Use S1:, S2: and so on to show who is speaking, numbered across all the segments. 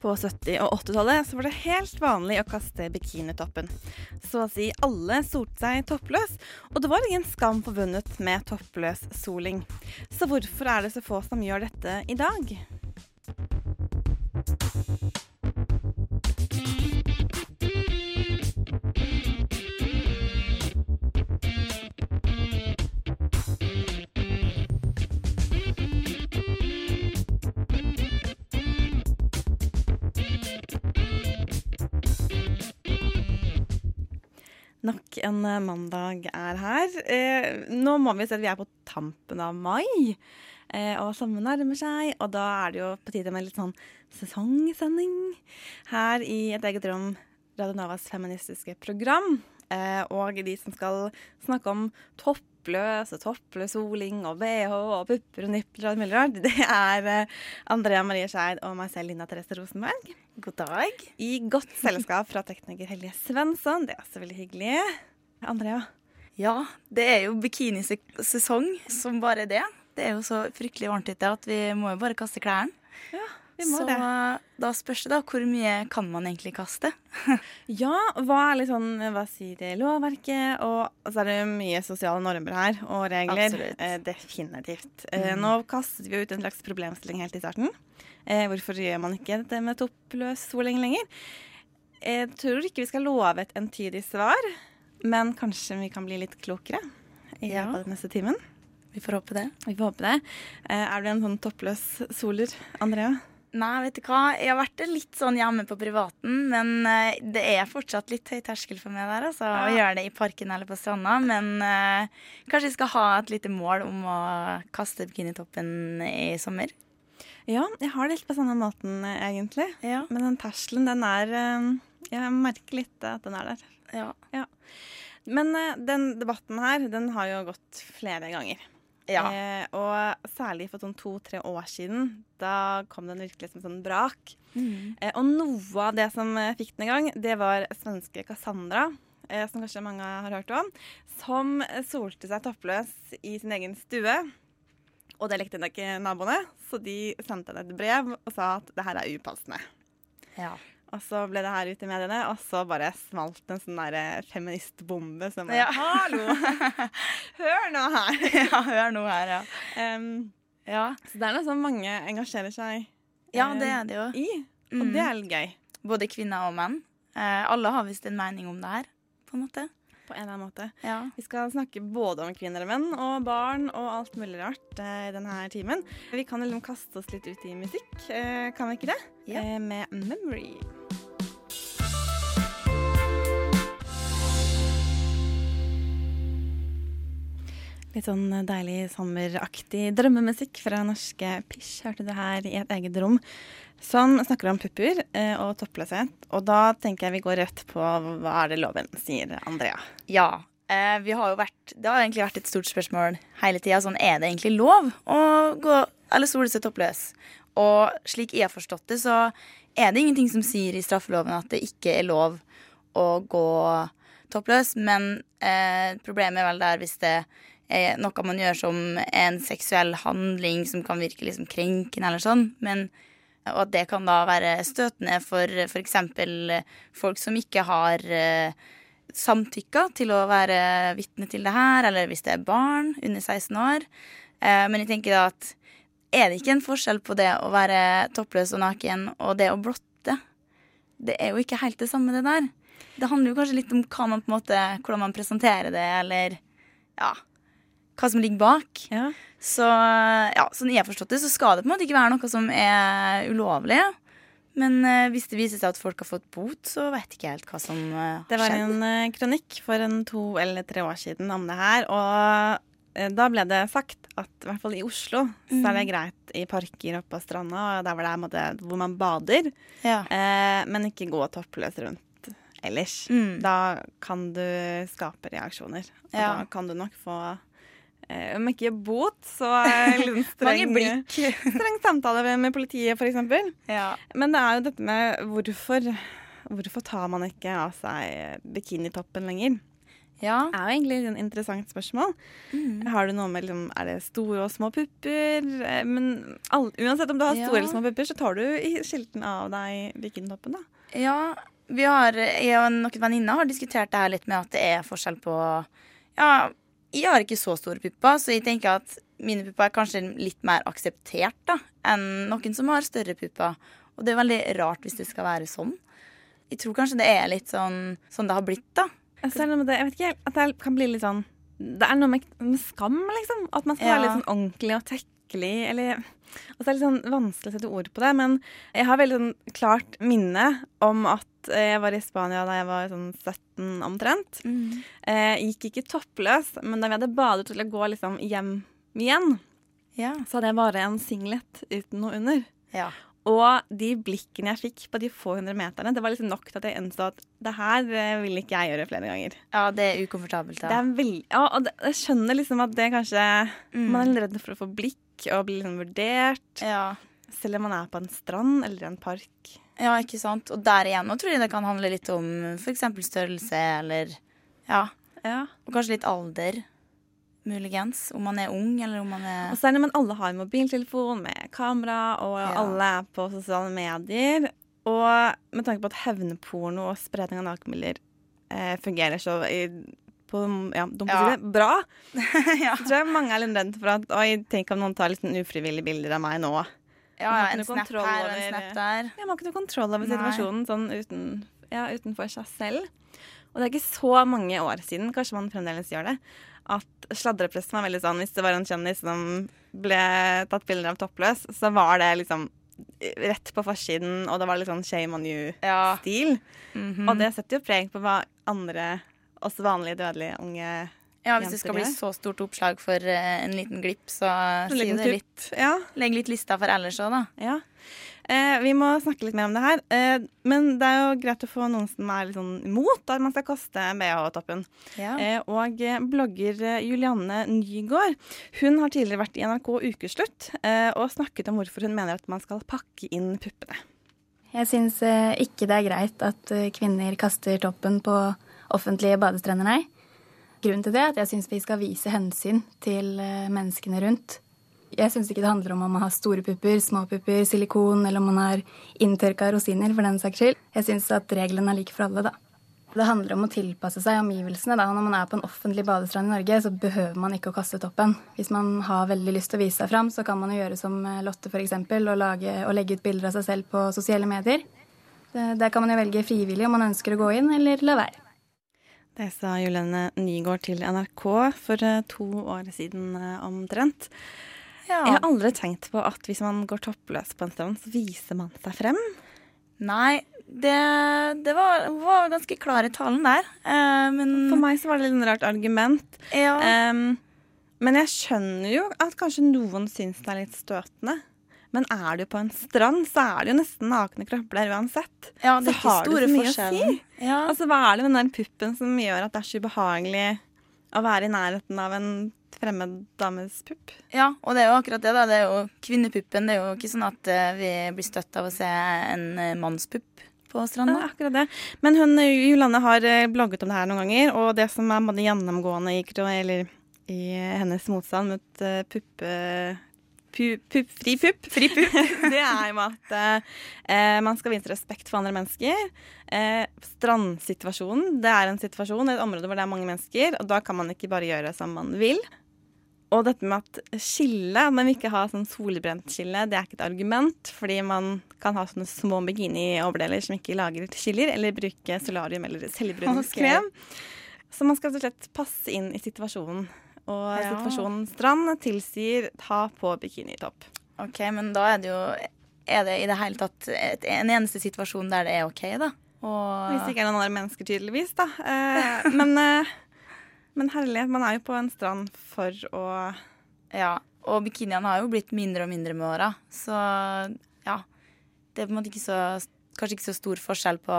S1: På 70- og 80-tallet var det helt vanlig å kaste bikinitoppen. Så å si alle solte seg toppløs, og det var ingen skam forbundet med toppløs soling. Så hvorfor er det så få som gjør dette i dag? En eh, mandag er her. Eh, nå må vi se at vi er på tampen av mai. Eh, og sommeren nærmer seg, og da er det jo på tide med litt sånn sesongsending her i et eget rom, Radio Novas feministiske program. Eh, og de som skal snakke om toppløs og toppløs soling og bh og pupper og nipler og mye det er eh, Andrea Marie Skeid og meg selv, Linda Therese Rosenberg. God dag. I godt selskap fra tekniker Helje Svensson. Det er også veldig hyggelig. Andrea.
S2: Ja, det er jo bikinisesong som bare det. Det er jo så fryktelig varmt ute at vi må jo bare kaste klærne.
S1: Vi må
S2: Så
S1: det.
S2: da spørs det da hvor mye kan man egentlig kaste.
S1: Ja, hva er litt sånn, hva sier det lovverket? Og så er det mye sosiale normer her, og regler.
S2: Absolutt.
S1: Eh, definitivt. Eh, nå kastet vi ut en slags problemstilling helt i starten. Eh, hvorfor gjør man ikke dette med toppløs soling lenger? Jeg tror ikke vi skal love et entydig svar, men kanskje vi kan bli litt klokere i
S2: Ja.
S1: løpet av den neste timen.
S2: Vi får håpe det.
S1: Vi får håpe det. Eh, er du en sånn toppløs soler, Andrea?
S2: Nei, vet du hva. Jeg har vært litt sånn hjemme på privaten, men eh, det er fortsatt litt høy terskel for meg der, altså. Å gjøre det i parken eller på stranda. Men uh, kanskje jeg skal ha et lite mål om å kaste bikinitoppen i sommer.
S1: Ja, jeg har det litt på samme måten, egentlig.
S2: Ja.
S1: Men den terskelen, den er Jeg merker litt at den er der.
S2: Ja.
S1: Men eh, den debatten her, den har jo gått flere ganger.
S2: ja.
S1: Eh, og særlig for sånn to-tre år siden. Da kom den virkelig som sånn brak.
S2: Mm.
S1: Eh, og noe av det som eh, fikk den i gang, det var svenske Cassandra. Eh, som kanskje mange har hørt om. Som solte seg toppløs i sin egen stue. Og det likte nok ikke naboene, så de sendte henne et brev og sa at det her er upassende.
S2: ja.
S1: Og så ble det her ute i mediene, og så bare smalt en sånn der eh, feministbombe som bare
S2: Ja.
S1: Hallo! Hør nå her!
S2: ja, hør nå her, ja.
S1: Um,
S2: Ja,
S1: så det er noe som mange engasjerer seg
S2: ja det er det jo.
S1: i, og
S2: Mm.
S1: det er litt gøy.
S2: Både kvinner og menn. Eh, alle har visst en mening om det her, på en måte.
S1: På en eller annen måte.
S2: Ja.
S1: Vi skal snakke både om kvinner og menn og barn og alt mulig rart eh, i denne timen. Vi kan liksom kaste oss litt ut i musikk, eh, kan vi ikke det?
S2: Ja.
S1: Eh, med 'Memory'. Litt sånn deilig sommeraktig drømmemusikk fra norske Pish hørte du her i et eget rom. Som snakker om pupper eh, og toppløshet. Og da tenker jeg vi går rett på hva er det loven sier, Andrea.
S2: Ja. Eh, vi har jo vært, det har egentlig vært et stort spørsmål hele tida. Sånn, er det egentlig lov å gå eller sole seg toppløs? Og slik jeg har forstått det, så er det ingenting som sier i straffeloven at det ikke er lov å gå toppløs. Men eh, problemet er vel der hvis det er noe man gjør som en seksuell handling som kan virke liksom krenkende eller sånn. Men og at det kan da være støtende for f.eks. folk som ikke har eh, samtykka til å være vitne til det her, eller hvis det er barn under 16 år. Eh, men jeg tenker da at er det ikke en forskjell på det å være toppløs og naken og det å blotte? Det er jo ikke helt det samme, det der. Det handler jo kanskje litt om man måte, hvordan man presenterer det, eller ja, hva som ligger bak.
S1: Ja.
S2: Så ja, sånn jeg har forstått det, så skal det på en måte ikke være noe som er ulovlig. Men eh, hvis det viser seg at folk har fått bot, så vet ikke jeg helt hva som uh,
S1: Det var en eh, kronikk for en to eller tre år siden om det her. Og eh, da ble det sagt at i hvert fall i Oslo så er det greit i parker oppe på stranda og der hvor, det er, måte, hvor man bader,
S2: Ja.
S1: eh, men ikke gå toppløs rundt ellers.
S2: Mm.
S1: Da kan du skape reaksjoner. Og
S2: Ja.
S1: da kan du nok få eh, om ikke bot, så eh, litt streng,
S2: blikk.
S1: streng samtale med politiet, f.eks.
S2: Ja.
S1: Men det er jo dette med hvorfor Hvorfor tar man ikke av seg bikinitoppen lenger?
S2: ja.
S1: Det er jo egentlig et interessant spørsmål.
S2: Mm.
S1: Har du noe med liksom, Er det store og små pupper? Eh, Men all, uansett om du har store
S2: Ja.
S1: eller små pupper, så tar du i skilten av deg bikinitoppen, da.
S2: Ja, vi har, jeg og noen venninner har diskutert det her litt med at det er forskjell på Ja, jeg har ikke så store pupper, så jeg tenker at mine pupper er kanskje litt mer akseptert da, enn noen som har større pupper. Og det er veldig rart hvis det skal være sånn. Jeg tror kanskje det er litt sånn, sånn det har blitt, da.
S1: Selv om det det, jeg vet ikke, at det kan bli litt sånn Det er noe med, med skam, liksom. At man skal
S2: Ja.
S1: være litt sånn ordentlig og tekkelig. Eller Og så er det litt sånn vanskelig å sette ord på det, men jeg har veldig sånn klart minne om at jeg var i Spania da jeg var sånn 17 omtrent. Eh, gikk ikke toppløs, men da vi hadde badet til å gå liksom hjem igjen,
S2: Ja.
S1: så hadde jeg bare en singlet uten noe under.
S2: ja.
S1: Og de blikkene jeg fikk på de få hundre meterne, det var liksom nok til at jeg innså at det her eh, vil ikke jeg gjøre flere ganger.
S2: Ja, det er ukomfortabelt,
S1: Det er. Ja, og det, jeg skjønner liksom at det kanskje
S2: Mm.
S1: Man er redd for å få blikk og bli liksom vurdert.
S2: Ja.
S1: Selv om man er på en strand eller en park.
S2: ja, ikke sant. Og der igjen nå tror jeg det kan handle litt om f.eks. størrelse eller Ja.
S1: Ja.
S2: Og kanskje litt alder. Muligens. Om man er ung, eller om man er
S1: Og så er det, men alle har mobiltelefon med kamera, og
S2: Ja.
S1: alle er på sosiale medier. Og med tanke på at hevnporno og spredning av nakenbilder eh, fungerer så i, på, ja,
S2: Ja.
S1: bra,
S2: ja.
S1: så tror jeg mange er litt redd for at Oi, tenk om noen tar litt ufrivillige bilder av meg nå.
S2: Ja,
S1: Man
S2: ja, en snap her og en snap der.
S1: Jeg har ikke noe kontroll over situasjonen sånn uten, ja, utenfor seg selv. Og det er ikke så mange år siden, kanskje man fremdeles gjør det, at sladrepressen var veldig sånn Hvis det var en kjendis som ble tatt bilder av toppløs, så var det liksom rett på forsiden, og det var litt sånn shame on you-stil.
S2: Ja. Mhm.
S1: Og det setter jo preg på hva andre, også vanlige dødelige unge
S2: ja, hvis det skal bli så stort oppslag for eh, en liten glipp, så
S1: liten
S2: det litt.
S1: Ja.
S2: Legg litt lista for ellers òg, da.
S1: Ja. Eh, vi må snakke litt mer om det her. Eh, men det er jo greit å få noen som er litt sånn imot at man skal kaste BH-toppen.
S2: Ja.
S1: Eh, og eh, blogger eh, Julianne Nygaard hun har tidligere vært i NRK Ukeslutt eh, og snakket om hvorfor hun mener at man skal pakke inn puppene.
S3: Jeg syns ikke det er greit at kvinner kaster toppen på offentlige badestrender, nei. Grunnen til det er at jeg syns vi skal vise hensyn til eh, menneskene rundt. Jeg syns ikke det handler om om man har store pupper, små pupper, silikon, eller om man har inntørka rosiner, for den saks skyld. Jeg syns at reglene er like for alle, da. Det handler om å tilpasse seg omgivelsene. Da. Når man er på en offentlig badestrand i Norge, så behøver man ikke å kaste toppen. Hvis man har veldig lyst til å vise seg fram, så kan man jo gjøre som eh, Lotte f.eks. Og, og legge ut bilder av seg selv på sosiale medier. Der kan man jo velge frivillig om man ønsker å gå inn, eller la være.
S1: Det sa Julianne Nygård til NRK for eh, to år siden eh, omtrent.
S2: Ja.
S1: Jeg har aldri tenkt på at hvis man går toppløs på en strand, så viser man seg frem.
S2: Nei, det, det var, var ganske klar i talen der. Eh, men
S1: For meg så var det litt rart argument.
S2: ja.
S1: Em, men jeg skjønner jo at kanskje noen syns det er litt støtende. Men er du på en strand, så er det jo nesten nakne kropper uansett.
S2: ja, det
S1: så
S2: er ikke
S1: har
S2: store
S1: så mye å
S2: si. Ja.
S1: Altså, Hva er det med den puppen som gjør at det er så ubehagelig å være i nærheten av en fremmed dames pupp?
S2: ja, og det er jo akkurat det. da Det er jo Kvinnepuppen. Det er jo ikke sånn at eh, vi blir støtt av å se en eh, mannspupp på
S1: Ja, akkurat det. Men hun, Julanne har eh, blogget om det her noen ganger, og det som er gjennomgående i, eller, i hennes motstand mot puppe... Pu, pupp, fri det er jo at eh, man skal vise respekt for andre mennesker. Eh, strandsituasjonen, det er en situasjon, et område hvor det er mange mennesker, og da kan man ikke bare gjøre som man vil. Og dette med at skille, man vil ikke ha sånn solbrentskille, det er ikke et argument, fordi man kan ha sånne små bikini-overdeler som ikke lager skiller, eller bruke solarium eller selvbruningskrem. Så man skal rett og slett passe inn i situasjonen. Og
S2: Ja.
S1: situasjonen strand tilsier ta på bikinitopp.
S2: Ok, men da er det jo Er det i det hele tatt et, en eneste situasjon der det er OK, da? Og,
S1: Hvis det ikke er noen andre mennesker, tydeligvis, da. Eh, men, eh, men herlighet, man er jo på en strand for å
S2: Ja, og bikiniene har jo blitt mindre og mindre med åra, så ja. Det er på en måte ikke så Kanskje ikke så stor forskjell på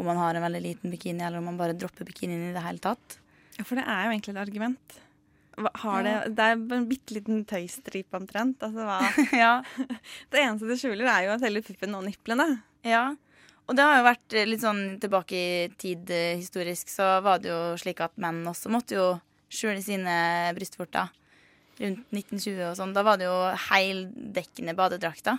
S2: om man har en veldig liten bikini, eller om man bare dropper bikinien i det hele tatt.
S1: Ja, For det er jo egentlig et argument. Har det, det er en bitte liten tøystripe omtrent. Altså, hva,
S2: ja.
S1: det eneste det skjuler, er jo selve puppen og niplene.
S2: Ja, og det har jo vært eh, litt sånn tilbake i tid eh, historisk, så var det jo slik at menn også måtte jo skjule sine brystvorter. Rundt 1920 og sånn. Da var det jo heildekkende badedrakter.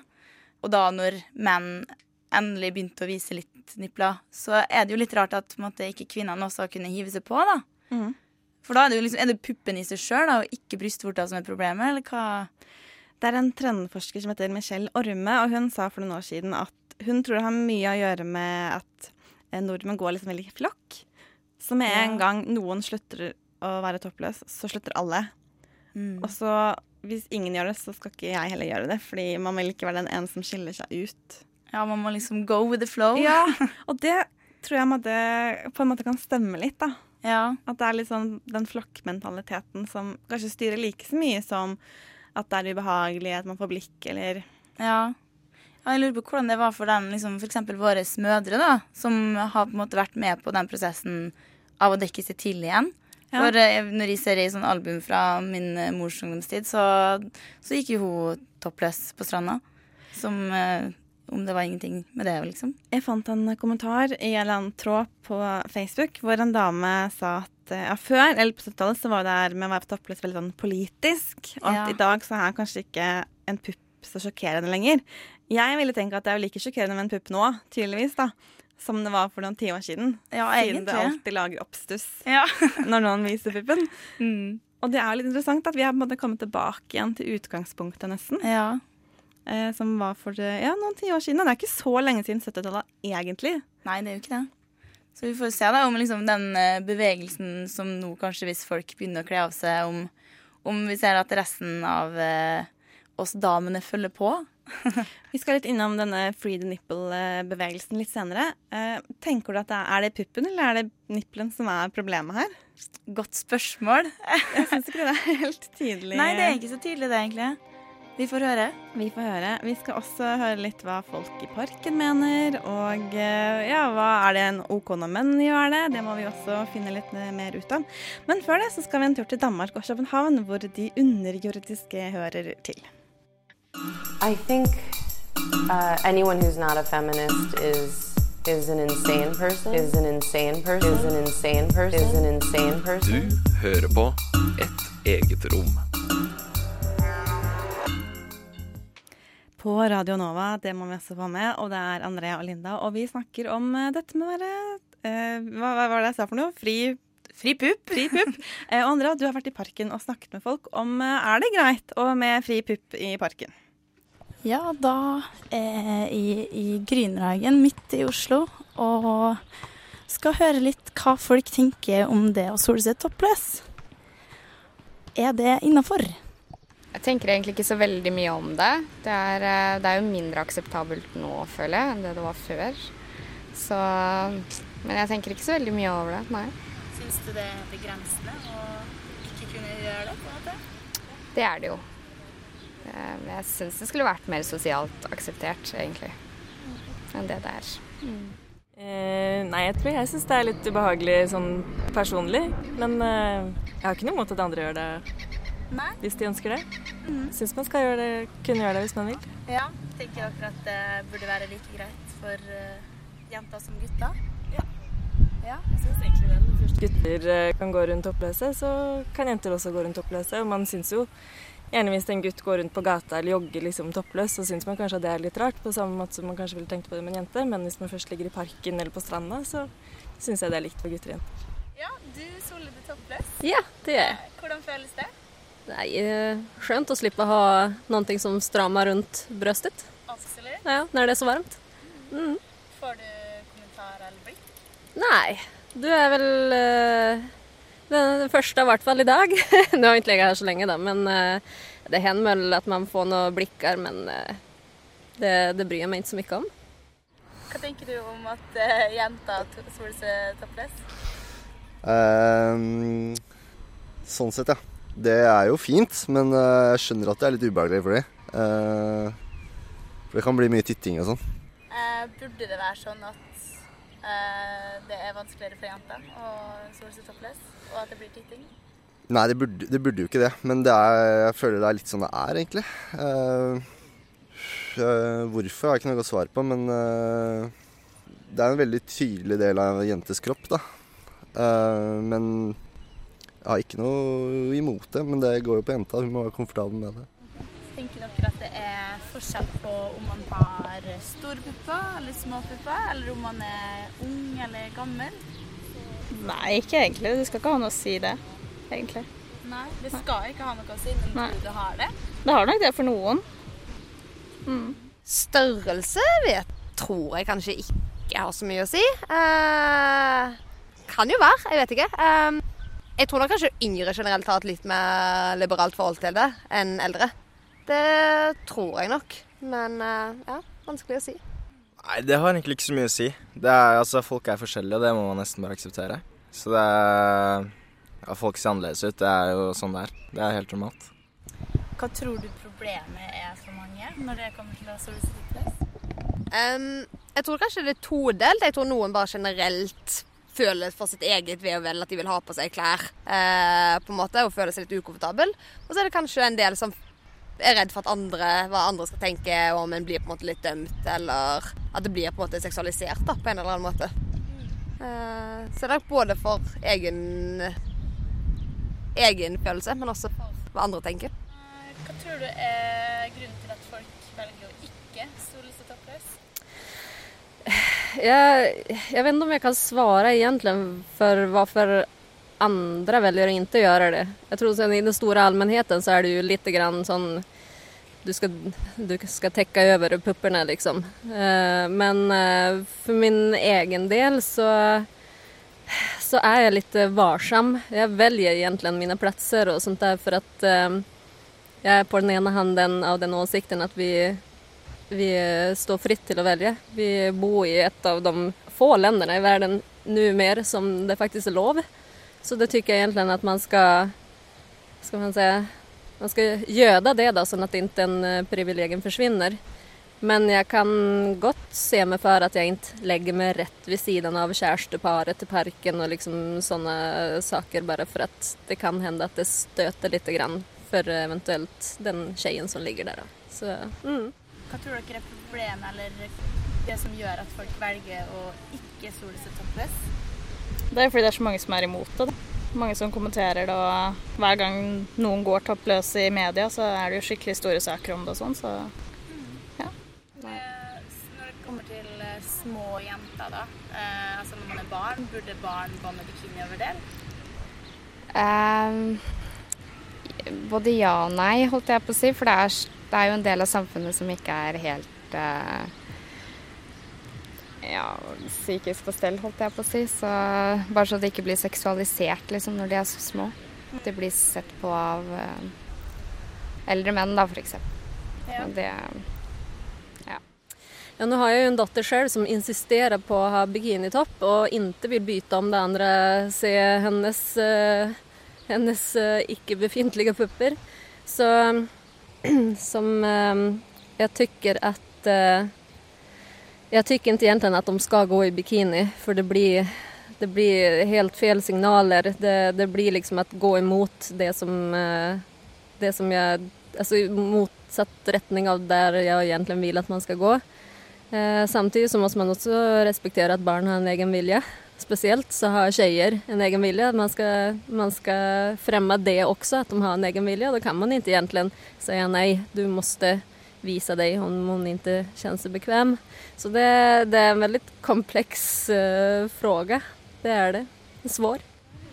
S2: Og da når menn endelig begynte å vise litt nipler, så er det jo litt rart at måte, ikke kvinnene også kunne hive seg på, da.
S1: Mhm.
S2: For da er det jo liksom, er det puppen i seg sjøl og ikke brystvorta som er problemet, eller hva?
S1: Det er en trendforsker som heter Michelle Orme, og hun sa for noen år siden at hun tror det har mye å gjøre med at eh, nordmenn går liksom veldig i flokk. Så med en
S2: Ja.
S1: gang noen slutter å være toppløs, så slutter alle.
S2: Mm.
S1: Og så hvis ingen gjør det, så skal ikke jeg heller gjøre det. Fordi man vil ikke være den ene som skiller seg ut.
S2: Ja, man må liksom go with the flow.
S1: Ja, Og det tror jeg på en måte kan stemme litt, da.
S2: Ja.
S1: At det er litt sånn den flokkmentaliteten som kanskje styrer like så mye som at det er ubehagelig, at man får blikk, eller
S2: Ja. Jeg lurer på hvordan det var for den, liksom, eksempel våre mødre, da, som har på en måte vært med på den prosessen av å dekke seg til igjen.
S1: Ja.
S2: For eh, når jeg ser i sånn album fra min eh, mors ungdomstid, så, så gikk jo hun toppløs på stranda. Som eh, om det var ingenting med det, liksom.
S1: Jeg fant en kommentar i en eller annen tråd på Facebook hvor en dame sa at eh, ja, før, eller på 70-tallet, så var det her med å være på toppløs veldig sånn politisk. Og at
S2: Ja.
S1: i dag så er kanskje ikke en pupp så sjokkerende lenger. Jeg ville tenke at det er jo like sjokkerende med en pupp nå, tydeligvis, da. Som det var for noen tiår siden.
S2: Ja,
S1: Siden det alltid lager oppstuss
S2: Ja.
S1: når noen viser puppen.
S2: Mm.
S1: Og det er jo litt interessant at vi har på en måte kommet tilbake igjen til utgangspunktet, nesten.
S2: ja.
S1: Eh, som var for eh, ja, noen tiår siden. Det er ikke så lenge siden 70-tallet, egentlig.
S2: Nei, det er jo ikke det. Så vi får se da om liksom den eh, bevegelsen som nå kanskje hvis folk begynner å kle av seg, om, om vi ser at resten av eh, oss damene følger på.
S1: Vi skal litt innom denne free the nipple-bevegelsen litt senere. Eh, tenker du at det er, er det puppen eller er det nippelen som er problemet her?
S2: Godt spørsmål.
S1: Jeg syns ikke det er helt tydelig.
S2: Nei, det er ikke så tydelig det, egentlig. Vi får høre.
S1: Vi får høre. Vi skal også høre litt hva folk i parken mener. Og eh, ja, hva er det en OK når menn gjør det? Det må vi også finne litt eh, mer ut av. Men før det så skal vi en tur til Danmark og København, hvor de underjordiske hører til.
S4: I think uh, anyone who's not a feminist is is an insane person. Is an insane person. Is an insane person. Is an insane person.
S5: Du hører på Et eget rom.
S1: På Radio Nova, det må vi også få med, og det er Andrea og Linda. Og vi snakker om eh, dette med å være eh, hva, hva var det jeg sa for noe? Fri,
S2: Fri pupp.
S1: fri pupp. eh, og Andrea, du har vært i parken og snakket med folk om eh, er det greit å med fri pupp i parken.
S6: Ja, da er jeg i, i Grünerhagen midt i Oslo og skal høre litt hva folk tenker om det å sole seg toppløs. Er det innafor?
S7: Jeg tenker egentlig ikke så veldig mye om det. Det er, eh, det er jo mindre akseptabelt nå, føler jeg, enn det det var før. Så Men jeg tenker ikke så veldig mye over det, nei.
S6: Syns du det er begrensende å ikke kunne gjøre det? på en måte?
S7: Det er det jo. Eh, jeg syns det skulle vært mer sosialt akseptert, egentlig, enn det det er.
S8: Eh, nei, jeg tror jeg syns det er litt ubehagelig sånn personlig. Men eh, jeg har ikke noe imot at andre gjør det
S6: Nei.
S8: hvis de ønsker det. Syns man skal gjøre det, kunne gjøre det hvis man vil.
S6: Ja, tenker akkurat at det burde være like greit for uh, jenter som gutter? Ja. ja.
S8: Jeg synes egentlig det. Først gutter eh, kan gå rundt toppløse, så kan jenter også gå rundt toppløse. Og man syns jo gjerne hvis en gutt går rundt på gata eller jogger liksom toppløs, så syns man kanskje at det er litt rart, på samme måte som man kanskje ville tenkt på det med en jente. Men hvis man først ligger i parken eller på stranda, så syns jeg det er likt for gutter og jenter.
S6: Ja, du soler deg toppløs.
S9: Ja, det gjør jeg.
S6: Hvordan føles det?
S9: Nei, skjønt å slippe å ha noe som strammer rundt brøstet.
S6: Absolutt.
S9: Ja, når det er så varmt. Mm.
S6: Får du kommentarer eller blikk?
S9: Nei. du er vel uh, den, første, i hvert fall i dag. Nå har jeg ikke ligget her så lenge, da, men uh, det hender vel at man får noen blikker, men uh, det, det bryr jeg meg ikke så mye om.
S6: Hva tenker du om at uh, jenter to- soler seg toppløs?
S10: Ehm, sånn sett, ja. Det er jo fint, men eh, jeg skjønner at det er litt ubehagelig for dem. for det kan bli mye titting og sånn.
S6: Eh, burde det være sånn at eh, det er vanskeligere for jenter å sole seg toppløs, og at det blir titting?
S10: Nei, det burde, det burde jo ikke det. Men det er, jeg føler det er litt sånn det er, egentlig. Eh, eh, hvorfor har jeg ikke noe godt svar på, men eh, det er en veldig tydelig del av en jentes kropp, da. Eh, men jeg har ikke noe imot det. Men det går jo på jenta. Hun må være komfortabel med det.
S6: Tenker dere at det er forskjell på om man har store pupper eller små pupper, eller om man er ung eller gammel?
S11: Nei, ikke egentlig. Det skal ikke ha noe å si det, egentlig.
S6: Nei, det skal ikke ha noe å si, men
S11: Nei.
S6: du har det?
S11: Det har nok det for noen. Mm.
S12: Størrelse vet, tror jeg kanskje ikke har så mye å si. Eh, kan jo være, jeg vet ikke. Eh, jeg tror nok kanskje yngre generelt har et litt mer liberalt forhold til det enn eldre. Det tror jeg nok. Men eh, ja, vanskelig å si.
S13: Nei, det har egentlig ikke så mye å si. Det er, altså, folk er forskjellige, og det må man nesten bare akseptere. Så det er ja, Folk ser annerledes ut. Det er jo sånn det er. Det er helt normalt.
S6: Hva tror du problemet er for mange når det kommer til å seg toppløs?
S12: Jeg tror kanskje det er todelt. Jeg tror noen bare generelt føler for sitt eget ve og vel at de vil ha på seg klær eh, på en måte, og føler seg litt ukomfortabel. Og så er det kanskje en del som er redd for at andre, hva andre skal tenke, og om en blir på en måte litt dømt, eller at det blir på en måte seksualisert da, på en eller annen måte. Eh, så det er både for egen, egen følelse, men også for hva andre tenker.
S6: Hva tror du er grunnen til at folk velger å ikke sole seg toppløs?
S9: Jag, jag vet inte om jag kan svara egentligen för varför andra väljer att inte göra det. Jag tror sen i den stora allmänheten så är det ju lite grann sån du ska, du ska täcka över pupporna liksom. Eh, Men eh, för min egen del så, så är jag lite varsam. Jag väljer egentligen mina platser och sånt där för att eh, jag är på den ena handen av den åsikten att vi vi står fritt til å velge. Vi bor i et av de få landene i verden nå mer som det faktisk er lov. Så det syns jeg egentlig at man skal Skal man si man skal gjøre det da, sånn at ikke en eh, privilegium försvinner. Men jeg kan godt se meg for at jeg ikke legger meg rett ved siden av kjæresteparet til parken og liksom sånne saker bare for at det kan hende at det støter lite grann for eventuelt den tjejen som ligger der. Så, mm.
S6: Hva tror dere er problemet, eller det som gjør at folk velger å ikke sole seg toppløs?
S11: Det er fordi det er så mange som er imot det. Mange som kommenterer det, og hver gang noen går toppløs i media, så er det jo skikkelig store saker om det og sånn, så
S6: Eh, Når det kommer til eh, små jenter, da, eh, altså når man er barn, burde barn gå med bikini over del?
S7: Ehm, både ja og nei, holdt jeg på å si. For det er, det er jo en del av samfunnet som ikke er helt eh, ja, psykisk på stell, holdt jeg på å si. Så bare så det ikke blir seksualisert liksom, når de er så små. Det blir sett på av eh, eldre menn, da, for eksempel.
S6: Ja.
S7: Og det
S9: Ja, nå har jeg jo en datter selv som insisterer på å ha bikinitopp og ikke vil bytte om det andre ser hennes, eh, hennes ikke-befintlige pupper. Så som Jeg tykker at Jeg tykker ikke egentlig at de skal gå i bikini for det blir, det blir helt fel signaler. Det, det blir liksom å gå imot det som, eh, det som jeg Altså i motsatt retning av der jeg egentlig vil at man skal gå. Samtidig så må man også respektera at barn har en egen vilja. Speciellt så har tjejer en egen vilje. Man skal, man skal fremme det også, at de har en egen vilje. Og da kan man ikke egentlig si nei, du må vise deg om hun ikke kjenner seg bekvem. Så det, det er en veldig kompleks eh, fråga. Det er det. Svår.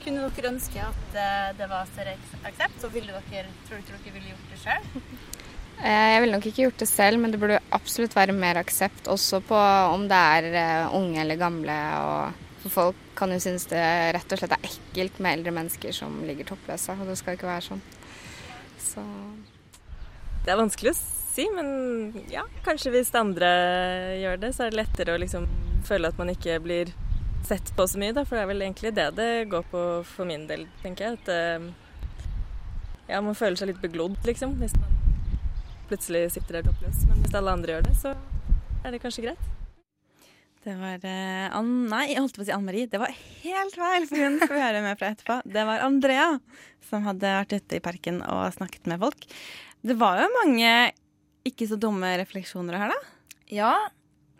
S6: Kunne dere ønske at eh, det var større aksept, og ville dere, tror dere dere ville gjort det sjøl?
S7: Eh, Jeg ville nok ikke gjort det selv, men det burde absolutt være mer aksept også på om det er eh, unge eller gamle. Og for folk kan jo synes det rett og slett er ekkelt med eldre mennesker som ligger toppløse, og det skal ikke være sånn. Så
S8: Det er vanskelig å si, men ja, kanskje hvis andre gjør det, så er det lettere å liksom føle at man ikke blir sett på så mye, da. For det er vel egentlig det det går på for min del, tenker jeg. At eh, ja, man føler seg litt beglodd, liksom. Hvis man plutselig sitter der toppløs. Men hvis alle andre gjør det, så er det kanskje greit.
S1: Det var eh, Ann... Nei, jeg holdt på å si Ann Marie. Det var helt feil, for hun skal vi høre med fra etterpå. Det var Andrea som hadde vært ute i parken og snakket med folk. Det var jo mange ikke så dumme refleksjoner her, da.
S2: Ja.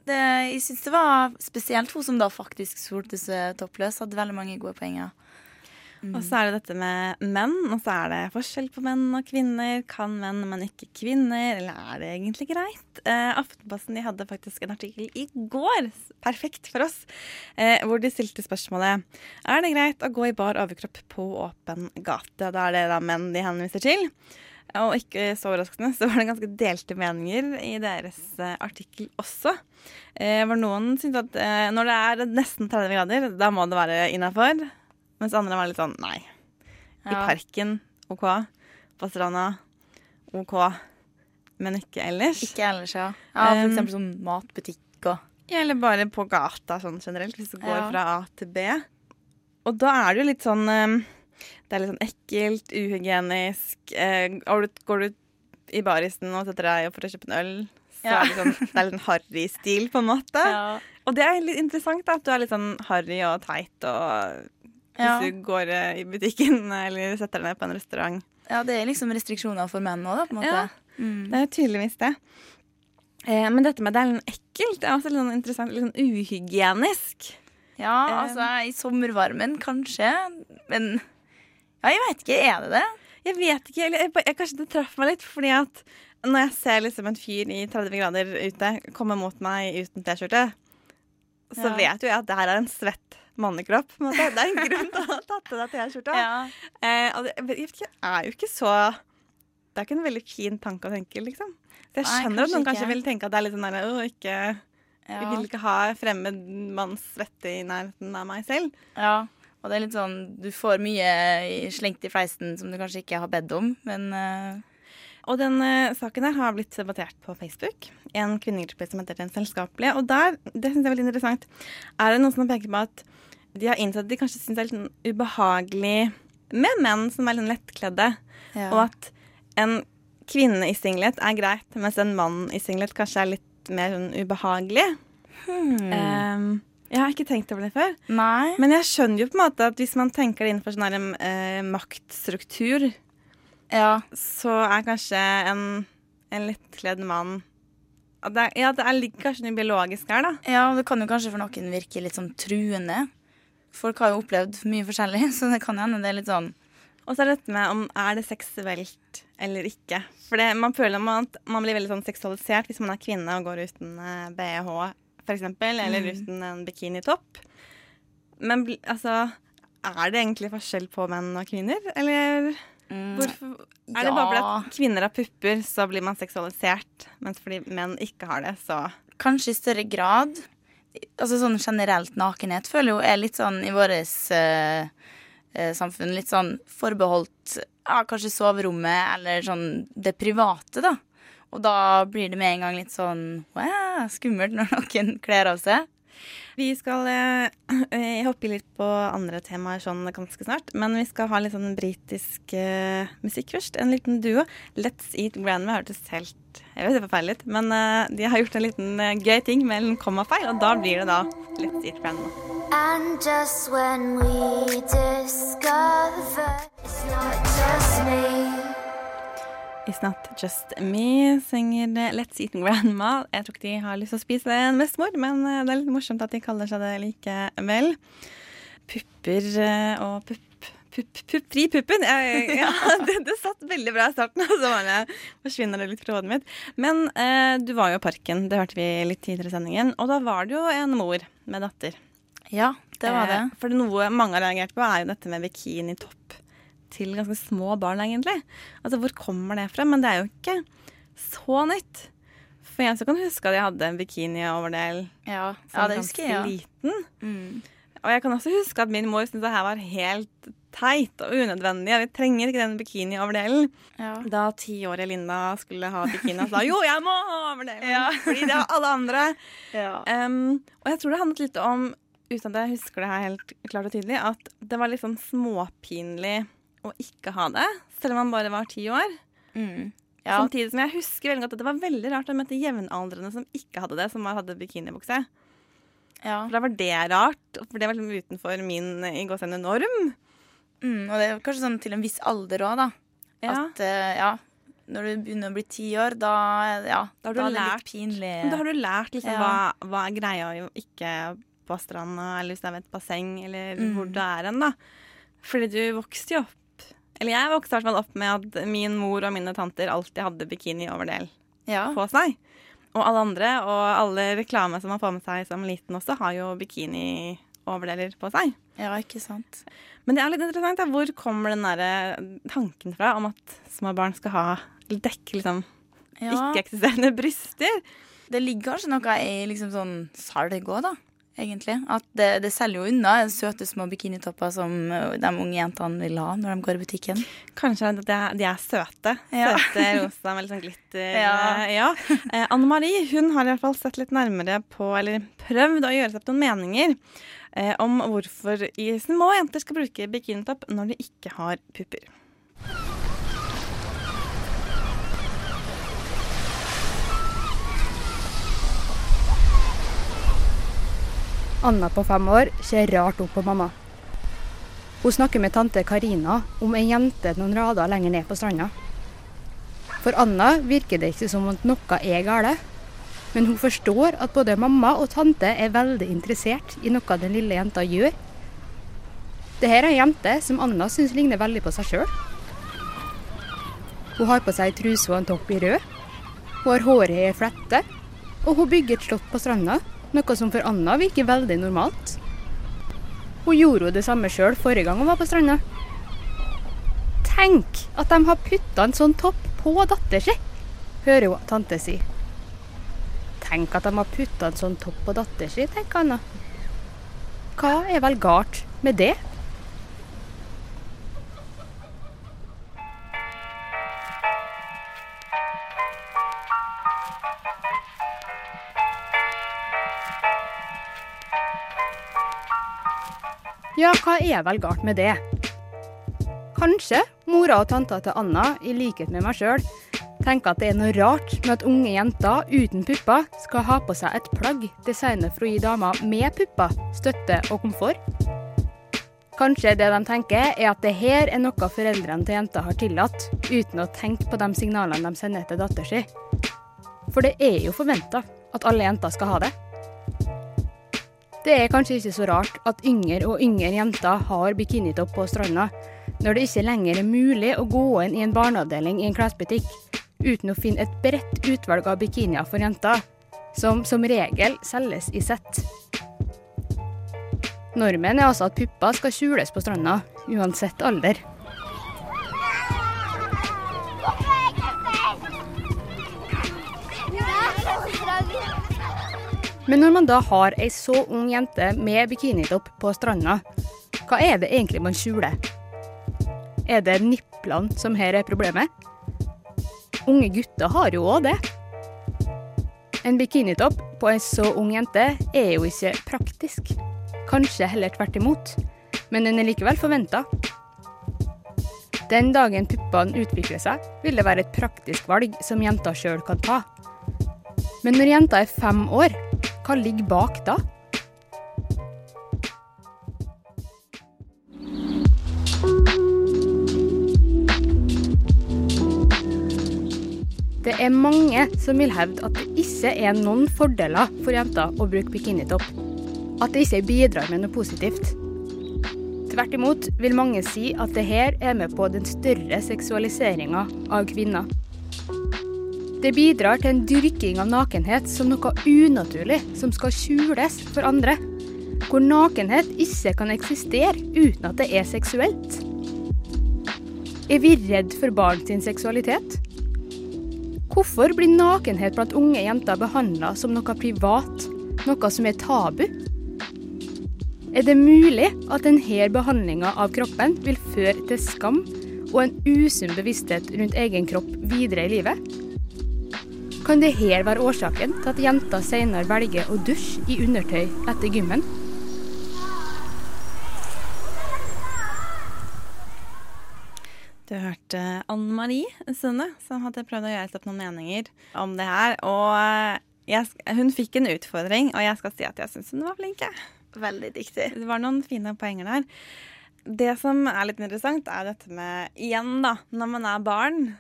S2: Det, jeg syns det var spesielt hun som da faktisk solte seg toppløs. Hadde veldig mange gode poenger.
S1: Og så er det dette med menn, og så er det forskjell på menn og kvinner. Kan menn, men ikke kvinner? Eller er det egentlig greit? Eh, Aftenposten de hadde faktisk en artikkel i går, perfekt for oss, eh, hvor de stilte spørsmålet Er det greit å gå i bar overkropp på åpen gate. Da er det da menn de henviser til. Og ikke så overraskende så var det ganske delte meninger i deres eh, artikkel også. Eh, hvor noen syntes at eh, når det er nesten 30 grader, da må det være innafor. Mens andre var litt sånn nei. I
S2: Ja.
S1: parken OK. På stranda OK. Men ikke ellers.
S2: Ikke ellers, ja. Ja, for
S1: Um,
S2: eksempel sånn matbutikk og
S1: Ja, eller bare på gata sånn generelt, hvis du går
S2: Ja.
S1: fra A til B. Og da er det jo litt sånn eh, Det er litt sånn ekkelt, uhygienisk. Eh, går, du, går du i barisen og setter deg opp for å kjøpe en øl, så
S2: Ja.
S1: er det, sånn, det er litt sånn harry-stil, på en måte.
S2: Ja.
S1: Og det er litt interessant, da, at du er litt sånn harry og teit og hvis du går eh, i butikken eller setter deg ned på en restaurant.
S2: Ja, det er liksom restriksjoner for menn òg, da, på en måte.
S1: Ja.
S2: Mm.
S1: Det er tydeligvis det. Eh, men dette med det er litt ekkelt, det er også litt sånn interessant, litt sånn uhygienisk.
S2: Ja,
S1: Eh,
S2: altså i sommervarmen kanskje, men Ja, jeg veit ikke. Er det det?
S1: Jeg vet ikke. Eller jeg, jeg, kanskje det traff meg litt, fordi at når jeg ser liksom en fyr i 30 grader ute komme mot meg uten T-skjorte, så
S2: Ja.
S1: vet jo jeg at det her er en svett mannekropp. men det. Det er en grunn til å ha tatt av deg T-skjorta.
S2: Ja.
S1: Eh, og det ikke, er jo ikke så Det er ikke en veldig fin tanke å tenke, liksom. Så jeg
S2: Nei,
S1: skjønner at
S2: kanskje
S1: noen kanskje
S2: ikke.
S1: vil tenke at det er litt sånn der å, ikke Vi
S2: Jeg
S1: vil ikke ha fremmed manns svette i nærheten av meg selv.
S2: Ja. Og det er litt sånn Du får mye slengt i fleisen som du kanskje ikke har bedt om, men uh
S1: Og den uh, saken her har blitt debattert på Facebook. En kvinnegruppe som heter Den selskapelige. Og der, det syns jeg er veldig interessant, er det noen som peker på at de har innsett at de kanskje syns det er litt ubehagelig med menn som er litt lettkledde.
S2: Ja.
S1: Og at en kvinne i singlet er greit, mens en mann i singlet kanskje er litt mer sånn ubehagelig.
S2: hmm.
S1: Um, jeg har ikke tenkt over det før.
S2: Nei.
S1: Men jeg skjønner jo på en måte at hvis man tenker det innenfor sånn her, eh, maktstruktur,
S2: Ja.
S1: så er kanskje en, en lettkledd mann at det, er- Ja, det er, ligger kanskje noe biologisk her, da.
S2: Ja, det kan jo kanskje for noen virke litt sånn truende. Folk har jo opplevd mye forskjellig, så det kan hende det er litt sånn
S1: Og så er det dette med om er det seksuelt eller ikke. For det, man føler at man blir veldig sånn seksualisert hvis man er kvinne og går uten eh, BH, eksempel, eller
S2: Mm.
S1: uten en bikinitopp. Men altså Er det egentlig forskjell på menn og kvinner, eller hvorfor Er det bare fordi kvinner har pupper, så blir man seksualisert, mens fordi menn ikke har det, så
S2: Kanskje i større grad. Altså sånn generelt nakenhet føler jo er litt sånn i vårt eh, eh, samfunn litt sånn forbeholdt ja, kanskje soverommet eller sånn det private, da. Og da blir det med en gang litt sånn wow, skummelt når noen kler av seg.
S1: Vi skal eh, eh, hoppe litt på andre temaer sånn ganske snart. Men vi skal ha litt sånn britisk eh, musikk først. En liten duo. Let's Eat Grandma hørtes helt Jeg vet det er forferdelig ut, men eh, de har gjort en liten eh, gøy ting med en kommafeil, og da blir det da Let's Eat Grandma.
S14: And just when we discover it's not just me.
S1: It's Not Just Me synger eh, Let's Eat Grandma. Jeg tror ikke de har lyst til å spise en bestemor, men eh, det er litt morsomt at de kaller seg det likevel. Pupper eh, og pupp Pupp, pupp, fri puppen. Jeg, ja, det, det satt veldig bra i starten, og så bare forsvinner det litt fra hodet mitt. Men eh, du var jo i parken, det hørte vi litt tidligere i sendingen. Og da var det jo en mor med datter.
S2: Ja, det var det.
S1: Eh, for noe mange har reagert på, er jo dette med bikinitopp til ganske små barn, egentlig. Altså, hvor kommer det fra? Men det er jo ikke så nytt. For jeg kan huske at jeg hadde en bikini-overdel
S2: Ja,
S1: som
S2: ja det
S1: ganske
S2: jeg. Ja.
S1: liten.
S2: Mm.
S1: Og jeg kan også huske at min mor syntes det her var helt teit og unødvendig. Vi trenger ikke den bikini-overdelen.
S2: Ja.
S1: Da tiårige Linda skulle ha bikini, sa jo, jeg må ha overdelen, fordi det har alle andre.
S2: Ja.
S1: Um, og jeg tror det handlet litt om, uten at jeg husker det her helt klart og tydelig, at det var litt sånn småpinlig å ikke ha det, selv om man bare var ti år.
S2: Mm. Ja.
S1: Samtidig som jeg husker veldig godt at det var veldig rart å møte jevnaldrende som ikke hadde det, som hadde bikinibukse. For da var det rart. For det var liksom utenfor min i gåsehudene norm.
S2: Mm, og det er kanskje sånn til en viss alder òg, da.
S1: Ja.
S2: At uh, ja, når du begynner å bli ti år, da, ja,
S1: Da har
S2: da
S1: du
S2: det
S1: lært-
S2: litt pinlig.
S1: Da har du lært liksom
S2: Ja.
S1: hva, hva er greia å ikke på stranda, eller hvis det er ved et basseng, eller
S2: Mm.
S1: hvor du er hen, da. Fordi du vokste jo opp Eller jeg vokste opp med at min mor og mine tanter alltid hadde bikini-overdel
S2: Ja.
S1: på seg. Og alle andre, og alle reklame som man får med seg som liten også, har jo bikini-overdeler på seg.
S2: Ja, ikke sant.
S1: Men det er litt interessant. Da. Hvor kommer den der tanken fra om at små barn skal ha dekke liksom
S2: Ja.
S1: ikke-eksisterende bryster?
S2: Det ligger kanskje noe i liksom sånn salg òg, da. Egentlig. At det, det selger jo unna søte små bikinitopper som de unge jentene vil ha når de går i butikken.
S1: Kanskje de er, de er søte.
S2: Ja.
S1: Søte rosa med litt sånn glitter.
S2: Ja.
S1: eh, ja. Eh, Anne Marie hun har i hvert fall sett litt nærmere på, eller prøvd å gjøre seg opp noen meninger eh, om hvorfor små jenter skal bruke bikinitopp når de ikke har pupper.
S15: Anna på fem år ser rart opp på mamma. Hun snakker med tante Karina om ei jente noen rader lenger ned på stranda. For Anna virker det ikke som at noe er gale, men hun forstår at både mamma og tante er veldig interessert i noe den lille jenta gjør. Dette er ei jente som Anna syns ligner veldig på seg sjøl. Hun har på seg truse og en topp i rød. Hun har håret i flette, og hun bygger et slott på stranda, noe som for Anna virker veldig normalt. Hun gjorde jo det samme sjøl forrige gang hun var på stranda. Tenk at de har putta en sånn topp på datter si, hører hun tante si. Tenk at de har putta en sånn topp på datter si, tenker Anna. Hva er vel galt med det? Ja, hva er vel galt med det? Kanskje mora og tanta til Anna, i likhet med meg sjøl, tenker at det er noe rart med at unge jenter uten pupper skal ha på seg et plagg designet for å gi damer med pupper støtte og komfort. Kanskje det de tenker er at det her er noe foreldrene til jenta har tillatt, uten å tenke på de signalene de sender til datter si. For det er jo forventa at alle jenter skal ha det. Det er kanskje ikke så rart at yngre og yngre jenter har bikinitopp på stranda, når det ikke lenger er mulig å gå inn i en barneavdeling i en klesbutikk uten å finne et bredt utvalg av bikinier for jenter, som som regel selges i sett. Normen er altså at pupper skal skjules på stranda, uansett alder. Men når man da har ei så ung jente med bikinitopp på stranda, hva er det egentlig man skjuler? Er det niplene som her er problemet? Unge gutter har jo òg det. En bikinitopp på ei så ung jente er jo ikke praktisk. Kanskje heller tvert imot. Men den er likevel forventa. Den dagen puppene utvikler seg, vil det være et praktisk valg som jenta sjøl kan ta. Men når jenta er fem år, hva ligger bak da? Det er mange som vil hevde at det ikke er noen fordeler for jenter å bruke bikinitopp. At det ikke bidrar med noe positivt. Tvert imot vil mange si at det her er med på den større seksualiseringa av kvinner. Det bidrar til en dyrking av nakenhet som noe unaturlig som skal skjules for andre. Hvor nakenhet ikke kan eksistere uten at det er seksuelt. Er vi redd for barn sin seksualitet? Hvorfor blir nakenhet blant unge jenter behandla som noe privat, noe som er tabu? Er det mulig at denne behandlinga av kroppen vil føre til skam og en usunn bevissthet rundt egen kropp videre i livet? Kan det her være årsaken til at jenter senere velger å dusje i undertøy etter gymmen?
S1: Du hørte Anne Marie Sunde, som hadde prøvd å gjøre seg opp noen meninger om det her. Og jeg, hun fikk en utfordring, og jeg skal si at jeg syns hun var flink.
S2: Veldig dyktig.
S1: Det var noen fine poenger der. Det som er litt interessant, er dette med Igjen, da. Når man er barn,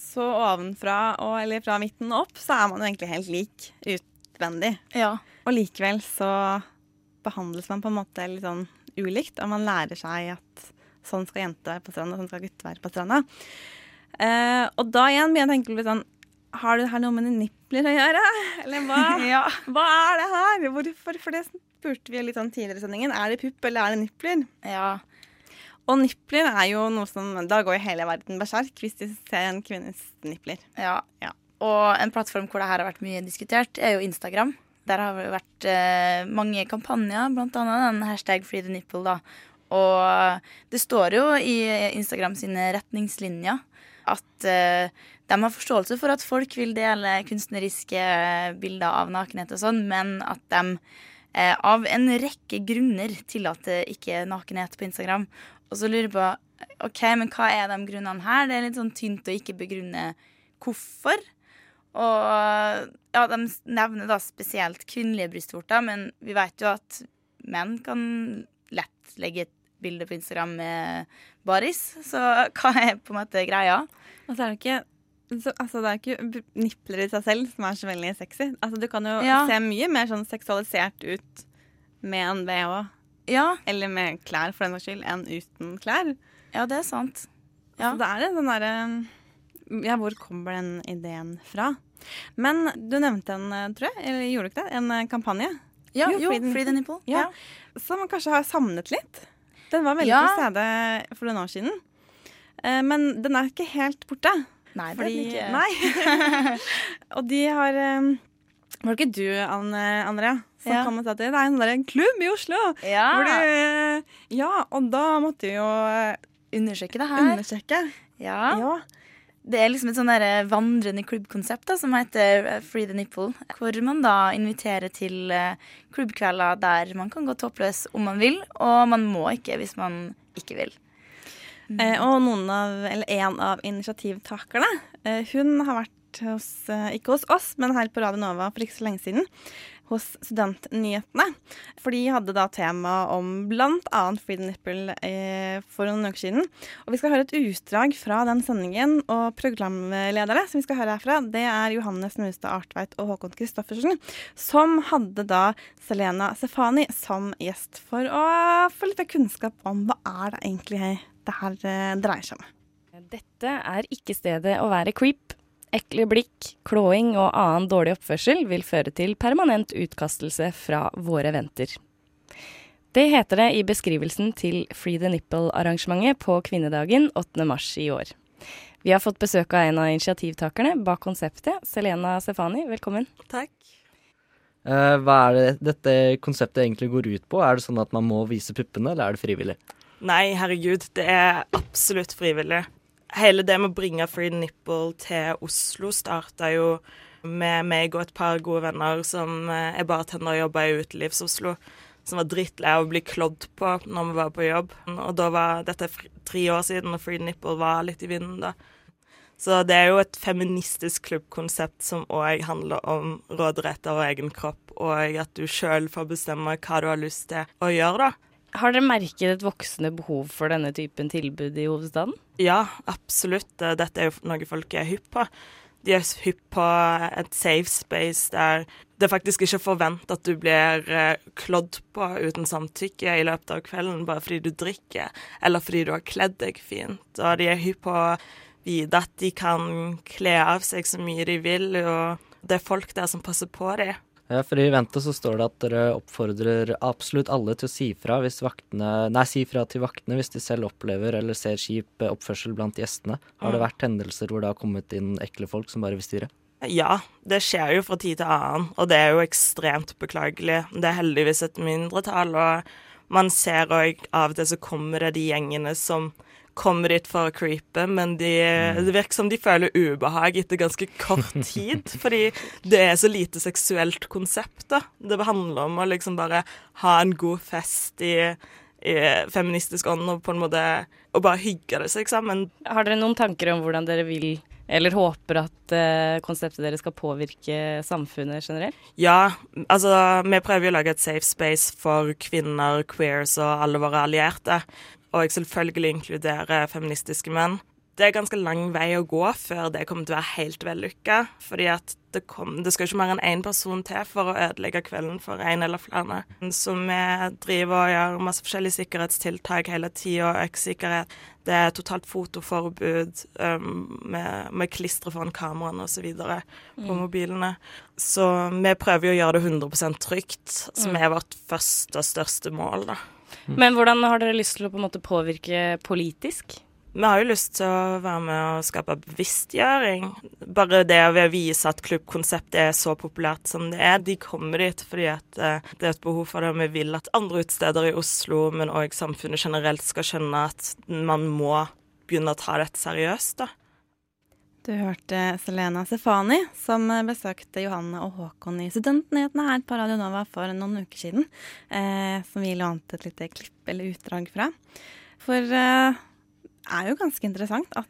S1: så ovenfra og eller fra midten opp, så er man jo egentlig helt lik utvendig.
S2: Ja.
S1: Og likevel så behandles man på en måte litt sånn ulikt, og man lærer seg at sånn skal jenter være på stranda, sånn skal gutter være på stranda. Eh, og da igjen begynner jeg å tenke litt sånn Har det her noe med nipler å gjøre? Eller hva,
S2: Ja.
S1: hva er det her? Hvorfor? For det spurte vi litt sånn tidligere i sendingen. Er det pupp, eller er det nipler?
S2: Ja.
S1: Og nipler er jo noe som Da går jo hele verden berserk hvis de ser en kvinnes nipler.
S2: Ja. Og en plattform hvor det her har vært mye diskutert, er jo Instagram. Der har det vært eh, mange kampanjer, blant annet den hashtag free the nipple, da. Og det står jo i Instagram sine retningslinjer at eh, de har forståelse for at folk vil dele kunstneriske bilder av nakenhet og sånn, men at de eh, av en rekke grunner tillater ikke nakenhet på Instagram. Og så lurer jeg på OK, men hva er de grunnene her? Det er litt sånn tynt å ikke begrunne hvorfor. Og ja, de nevner da spesielt kvinnelige brystvorter, men vi vet jo at menn kan lett legge et bilde på Instagram med baris. Så hva er på en måte greia?
S1: Og så er det ikke så, altså, det er ikke nipler i seg selv som er så veldig sexy. Altså, du kan jo
S2: Ja.
S1: se mye mer sånn seksualisert ut med en BH. Eller med klær, for den saks skyld, enn uten klær.
S2: Ja, det er sant.
S1: Så det er en sånn derre Ja, hvor kommer den ideen fra? Men du nevnte en, eh, tror jeg, eller gjorde du ikke det? En eh, kampanje?
S2: Ja, jo, Free the Nipple,
S1: Ja. Som kanskje har savnet litt. Den var veldig
S2: Ja.
S1: til stede for noen år siden. Eh, Men den er ikke helt borte.
S2: Nei, det er den ikke.
S1: Nei. og de har Var det ikke du, Anne, Andrea, som
S2: Ja.
S1: kom og sa at det er en klubb i Oslo?
S2: Ja.
S1: Hvor de, ja, og da måtte vi jo eh,
S2: Undersøke det her.
S1: Undersøke.
S2: Ja. Det er liksom et sånn vandrende klubbkonsept da, som heter eh, Free the Nipple. Hvor man da inviterer til eh, klubbkvelder der man kan gå toppløs om man vil, og man må ikke hvis man ikke vil.
S1: Eh, og av, eller en av initiativtakerne, eh, hun har vært hos, eh, ikke hos oss, men her på Radio Nova for ikke så lenge siden, hos Studentnyhetene. For de hadde da tema om annet Free the Nipple eh, for noen uker siden. Og vi skal høre et utdrag fra den sendingen, og programledere som vi skal høre herfra, det er Johannes Mustad Artveit og Håkon Christoffersen, som hadde da Selena Sefani som gjest for å få litt kunnskap om hva er det egentlig det her eh, dreier seg om.
S16: Dette er ikke stedet å være creep. Ekle blikk, klåing og annen dårlig oppførsel vil føre til permanent utkastelse fra våre venter. Det heter det i beskrivelsen til Free the Nipple-arrangementet på kvinnedagen 8. mars i år. Vi har fått besøk av en av initiativtakerne bak konseptet, Selena Stefani. Velkommen.
S17: Takk. Eh, hva er det dette konseptet egentlig går ut på? Er det sånn at man må vise puppene, eller er det frivillig?
S18: Nei, herregud, det er absolutt frivillig. Hele det med å bringe Free Nipple til Oslo starta jo med meg og et par gode venner som eh, er bartender og jobber i Utelivs-Oslo, som var drittlei av å bli klådd på når vi var på jobb. Og da var dette tre år siden, og Free Nipple var litt i vinden da. Så det er jo et feministisk klubbkonsept som òg handler om råderett over egen kropp, og at du sjøl får bestemme hva du har lyst til å gjøre, da.
S16: Har dere merket et voksende behov for denne typen tilbud i hovedstaden?
S18: Ja, absolutt. Eh, Dette er jo noe folk er hypp på. De er hypp på et safe space der det faktisk ikke er forvent at du blir eh, klådd på uten samtykke i løpet av kvelden bare fordi du drikker, eller fordi du har kledd deg fint. Og de er hypp på å vite at de kan kle av seg så mye de vil, og det er folk der som passer på dem.
S17: Ja, for i ventet så står det at dere oppfordrer absolutt alle til å si fra, hvis vaktene, nei, si fra til vaktene hvis de selv opplever eller ser kjip oppførsel blant gjestene. Har det
S18: Mm.
S17: vært hendelser hvor det har kommet inn ekle folk som bare vil styre?
S18: Ja, det skjer jo fra tid til annen, og det er jo ekstremt beklagelig. Det er heldigvis et mindretall, og man ser òg av og til så kommer det de gjengene som kommer dit for å creepe, men de, det virker som de føler ubehag etter ganske kort tid, fordi det er så lite seksuelt konsept, da. Det handler om å liksom bare ha en god fest i, i feministisk ånd og på en måte og bare hygge det seg sammen.
S16: Har dere noen tanker om hvordan dere vil Eller håper at uh, konseptet deres skal påvirke samfunnet generelt?
S18: Ja, altså vi prøver jo å lage et safe space for kvinner, queers og alle våre allierte. Og jeg selvfølgelig inkluderer feministiske menn. Det er ganske lang vei å gå før det kommer til å være helt vellykka. Fordi at det, kom, det skal ikke mer enn én person til for å ødelegge kvelden for én eller flere. Så vi driver og gjør masse forskjellige sikkerhetstiltak hele tida. Øksikkerhet. Det er totalt fotoforbud. Um, med, med klistre foran kameraene osv. på
S16: Mm.
S18: mobilene. Så vi prøver jo å gjøre det 100% trygt, som
S16: Mm.
S18: er vårt første og største mål, da.
S16: Men hvordan har dere lyst til å på en måte påvirke politisk?
S18: Vi har jo lyst til å være med og skape bevisstgjøring. Bare det ved å vise at klubbkonseptet er så populært som det er. De kommer dit fordi eh, det er et behov for det, og vi vil at andre utesteder i Oslo, men òg samfunnet generelt, skal skjønne at man må begynne å ta dette seriøst, da.
S1: Du hørte Selena Sefani, som besøkte Johanne og Håkon i Studentnyhetene her på Radio Nova for noen uker siden. Eh, som vi lånte et lite klipp eller utdrag fra. For eh, det er jo ganske interessant at,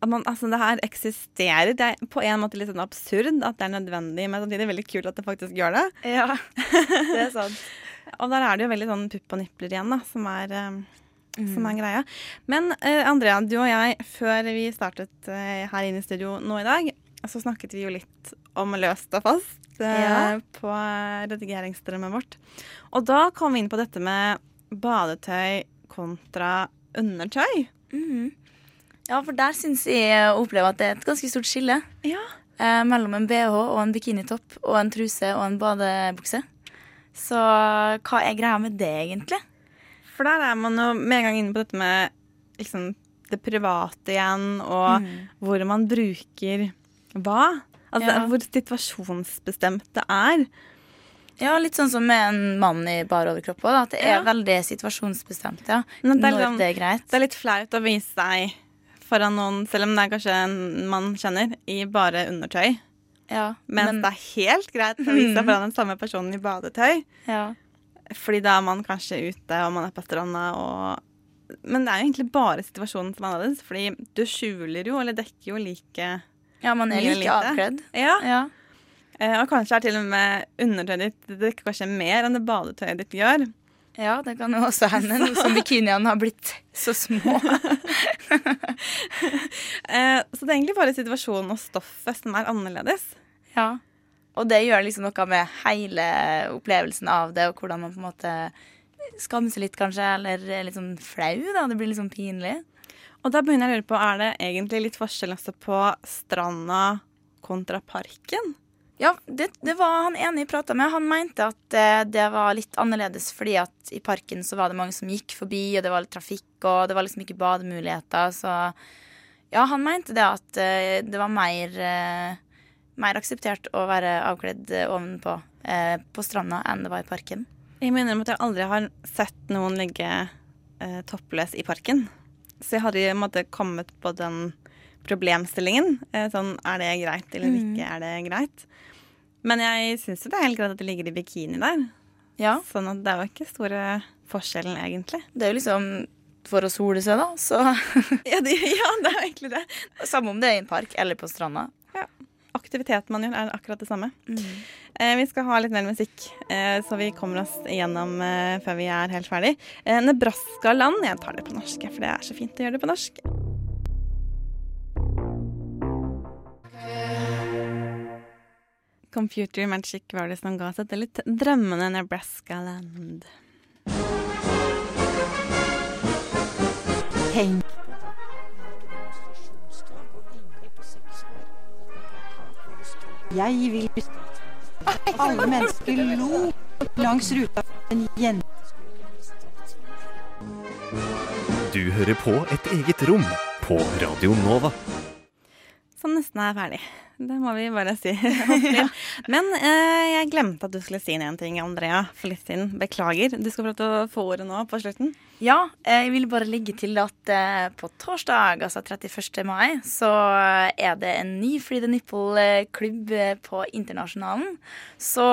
S1: at man, altså det her eksisterer. Det er på en måte litt sånn absurd at det er nødvendig, men samtidig veldig kult at det faktisk gjør det.
S2: Ja, det er sant.
S1: og der er det jo veldig sånn pupp og nipler igjen, da, som er eh, som er greia. Men uh, Andrea, du og jeg, før vi startet uh, her inne i studio nå i dag, så snakket vi jo litt om løst og fast uh,
S2: Ja.
S1: på redigeringsstrømmet vårt. Og da kom vi inn på dette med badetøy kontra undertøy.
S2: Mm. Ja, for der syns jeg å oppleve at det er et ganske stort skille. Eh, mellom en bh og en bikinitopp og en truse og en badebukse. Så hva er greia med det, egentlig?
S1: For der er man jo med en gang inne på dette med liksom, det private igjen, og
S2: mm.
S1: hvor man bruker hva. Altså
S2: Ja.
S1: hvor situasjonsbestemt det er.
S2: Ja, litt sånn som med en mann i bar overkropp òg, da. At det er
S1: Ja.
S2: veldig situasjonsbestemt, ja.
S1: Men det er
S2: Når
S1: liksom-
S2: det er greit.
S1: Det er litt flaut å vise seg foran noen, selv om det er kanskje en man kjenner, i bare undertøy.
S2: Ja,
S1: Mens
S2: men-
S1: det er helt greit å vise seg foran den samme personen i badetøy.
S2: Ja.
S1: Fordi da er man kanskje ute, og man er på stranda, og Men det er jo egentlig bare situasjonen som er annerledes, fordi du skjuler jo, eller dekker jo like
S2: Ja, man er like avkledd.
S1: Ja.
S2: Ja.
S1: Eh, Og kanskje er til og med undertøyet ditt Det dekker kanskje mer enn det badetøyet ditt gjør.
S2: Ja, det kan jo også hende, nå som bikiniene har blitt så små.
S1: Eh, Så det er egentlig bare situasjonen og stoffet som er annerledes.
S2: Ja. Og det gjør liksom noe med hele opplevelsen av det, og hvordan man på en måte skammer seg litt, kanskje, eller er litt sånn flau, da. Det blir litt sånn pinlig.
S1: Og da begynner jeg å lure på, er det egentlig litt forskjell altså på stranda kontra parken?
S2: Ja, det, det var han ene jeg prata med. Han mente at eh, det var litt annerledes fordi at i parken så var det mange som gikk forbi, og det var litt trafikk, og det var liksom ikke bademuligheter, så ja, han mente det at eh, det var mer, eh, mer akseptert å være avkledd ovenpå eh, på stranda enn det var i parken.
S1: Jeg mener at jeg aldri har sett noen ligge eh, toppløs i parken. Så jeg hadde i en måte kommet på den problemstillingen. Eh, sånn, er det greit eller
S2: Mm.
S1: ikke er det greit? Men jeg syns jo det er helt greit at det ligger i bikini der.
S2: Ja.
S1: Sånn at det er jo ikke store forskjellen, egentlig.
S2: Det er jo liksom for å sole seg, da, så
S1: ja, det, ja, det er egentlig det.
S2: Samme om det er i en park eller på stranda.
S1: Ja. Aktiviteten man gjør, er akkurat det samme. Eh, vi skal ha litt mer musikk, eh, så vi kommer oss igjennom eh, før vi er helt ferdig. Nebraska-land. Jeg tar det på norsk, for det er så fint å gjøre det på norsk. Computer Magic var det som ga oss dette litt drømmende Nebraska-land.
S19: Tenk. Jeg vil alle mennesker lo langs ruta en jente.
S20: Du hører på et eget rom på Radio Nova.
S1: Som nesten er ferdig. Det må vi bare si. Men eh, jeg glemte at du skulle si en ting, Andrea, for litt siden. Beklager. Du skal få lov til å få ordet nå på slutten.
S2: Ja, eh, jeg vil bare legge til at eh, på torsdag, altså 31. mai, så er det en ny Free the Nipple-klubb eh, på Internasjonalen. Så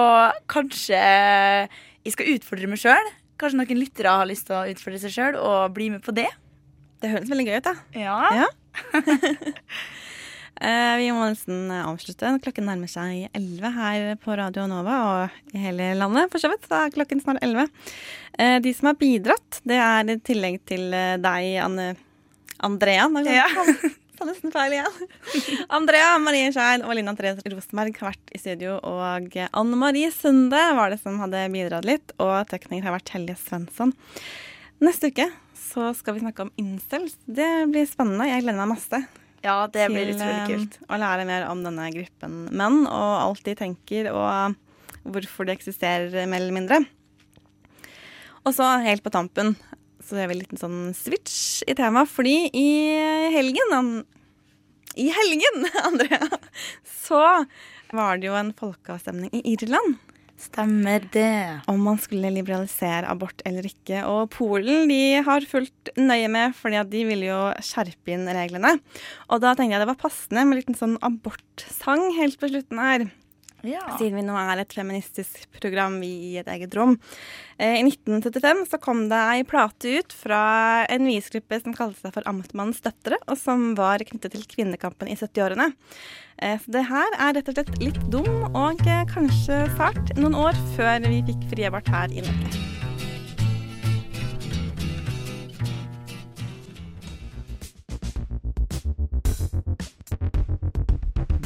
S2: kanskje eh, jeg skal utfordre meg sjøl. Kanskje noen lyttere har lyst til å utfordre seg sjøl og bli med på det.
S1: Det høres veldig gøy ut, da.
S2: Ja.
S1: Eh, vi må nesten avslutte. Klokken nærmer seg 11 her på Radio Nova og i hele landet, for så vidt. Da er klokken snart 11. Eh, de som har bidratt, det er i tillegg til eh, deg, Anne Andrea.
S2: Ja.
S1: sa nesten feil igjen. Andrea Marie Schein og Lina Therese Rosenberg har vært i studio, og Anne Marie Sunde var det som hadde bidratt litt, og tekniker har vært Helje Svensson. Neste uke så skal vi snakke om incels. Det blir spennende. Jeg gleder meg masse.
S2: Ja, det blir utrolig
S1: eh,
S2: kult.
S1: Å lære mer om denne gruppen menn, og alt de tenker, og hvorfor de eksisterer, mer eller mindre. Og så helt på tampen så gjør vi en liten sånn switch i temaet, fordi i helgen an- I helgen, Andrea, så var det jo en folkeavstemning i Irland.
S2: Stemmer det.
S1: Om man skulle liberalisere abort eller ikke. Og Polen de har fulgt nøye med, fordi de ville jo skjerpe inn reglene. Og da tenkte jeg det var passende med en liten sånn abortsang helt på slutten her. Siden vi nå er et feministisk program, i et eget rom. Eh, I 1975 så kom det ei plate ut fra en visgruppe som kalte seg for Amtmannens døtre, og som var knyttet til kvinnekampen i 70-årene. Eh, Så det her er rett og slett litt dum, og eh, kanskje fælt noen år før vi fikk fri abort her i Norge.